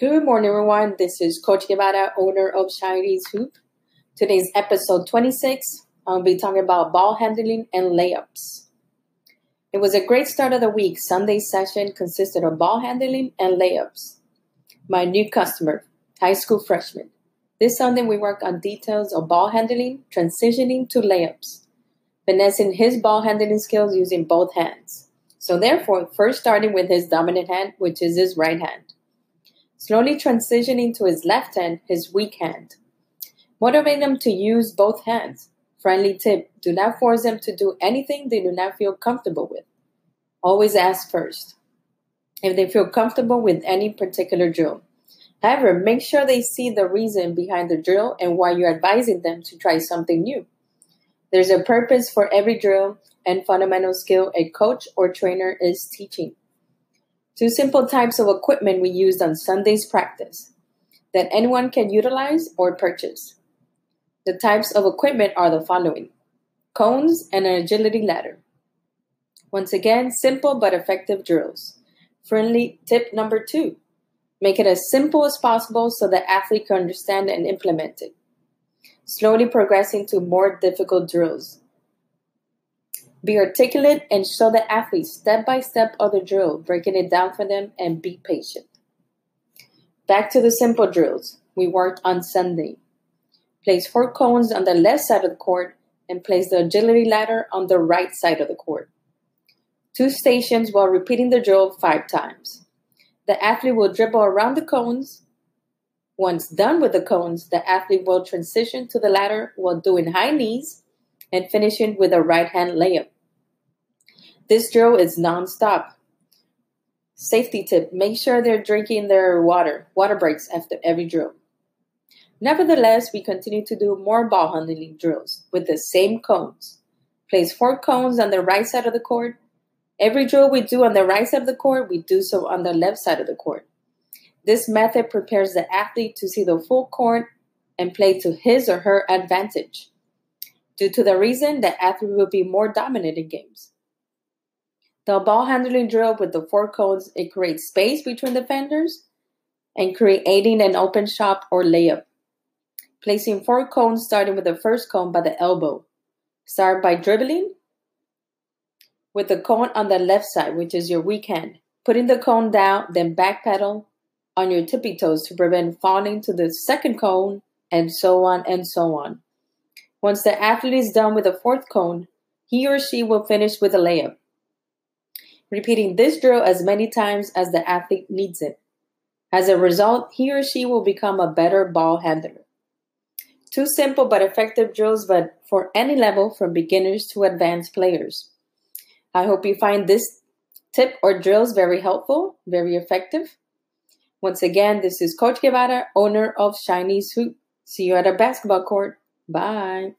Good morning, everyone. This is Coach Guevara, owner of Chinese Hoop. Today's episode 26. I'll be talking about ball handling and layups. It was a great start of the week. Sunday session consisted of ball handling and layups. My new customer, high school freshman. This Sunday, we worked on details of ball handling, transitioning to layups, finessing his ball handling skills using both hands. So, therefore, first starting with his dominant hand, which is his right hand slowly transitioning to his left hand, his weak hand. Motivate them to use both hands. Friendly tip do not force them to do anything they do not feel comfortable with. Always ask first if they feel comfortable with any particular drill. However, make sure they see the reason behind the drill and why you're advising them to try something new. There's a purpose for every drill and fundamental skill a coach or trainer is teaching. Two simple types of equipment we used on Sunday's practice that anyone can utilize or purchase. The types of equipment are the following cones and an agility ladder. Once again, simple but effective drills. Friendly tip number two make it as simple as possible so the athlete can understand and implement it. Slowly progressing to more difficult drills. Be articulate and show the athletes step by step of the drill, breaking it down for them, and be patient. Back to the simple drills we worked on Sunday. Place four cones on the left side of the court and place the agility ladder on the right side of the court. Two stations while repeating the drill five times. The athlete will dribble around the cones. Once done with the cones, the athlete will transition to the ladder while doing high knees and finishing with a right hand layup. This drill is non-stop. Safety tip make sure they're drinking their water, water breaks after every drill. Nevertheless, we continue to do more ball handling drills with the same cones. Place four cones on the right side of the court. Every drill we do on the right side of the court, we do so on the left side of the court. This method prepares the athlete to see the full court and play to his or her advantage. Due to the reason, that athlete will be more dominant in games. The ball handling drill with the four cones, it creates space between defenders and creating an open shot or layup. Placing four cones starting with the first cone by the elbow. Start by dribbling with the cone on the left side, which is your weak hand. Putting the cone down, then backpedal on your tippy toes to prevent falling to the second cone, and so on and so on. Once the athlete is done with the fourth cone, he or she will finish with a layup, repeating this drill as many times as the athlete needs it. As a result, he or she will become a better ball handler. Two simple but effective drills, but for any level from beginners to advanced players. I hope you find this tip or drills very helpful, very effective. Once again, this is Coach Guevara, owner of Chinese Hoop. See you at a basketball court. Bye.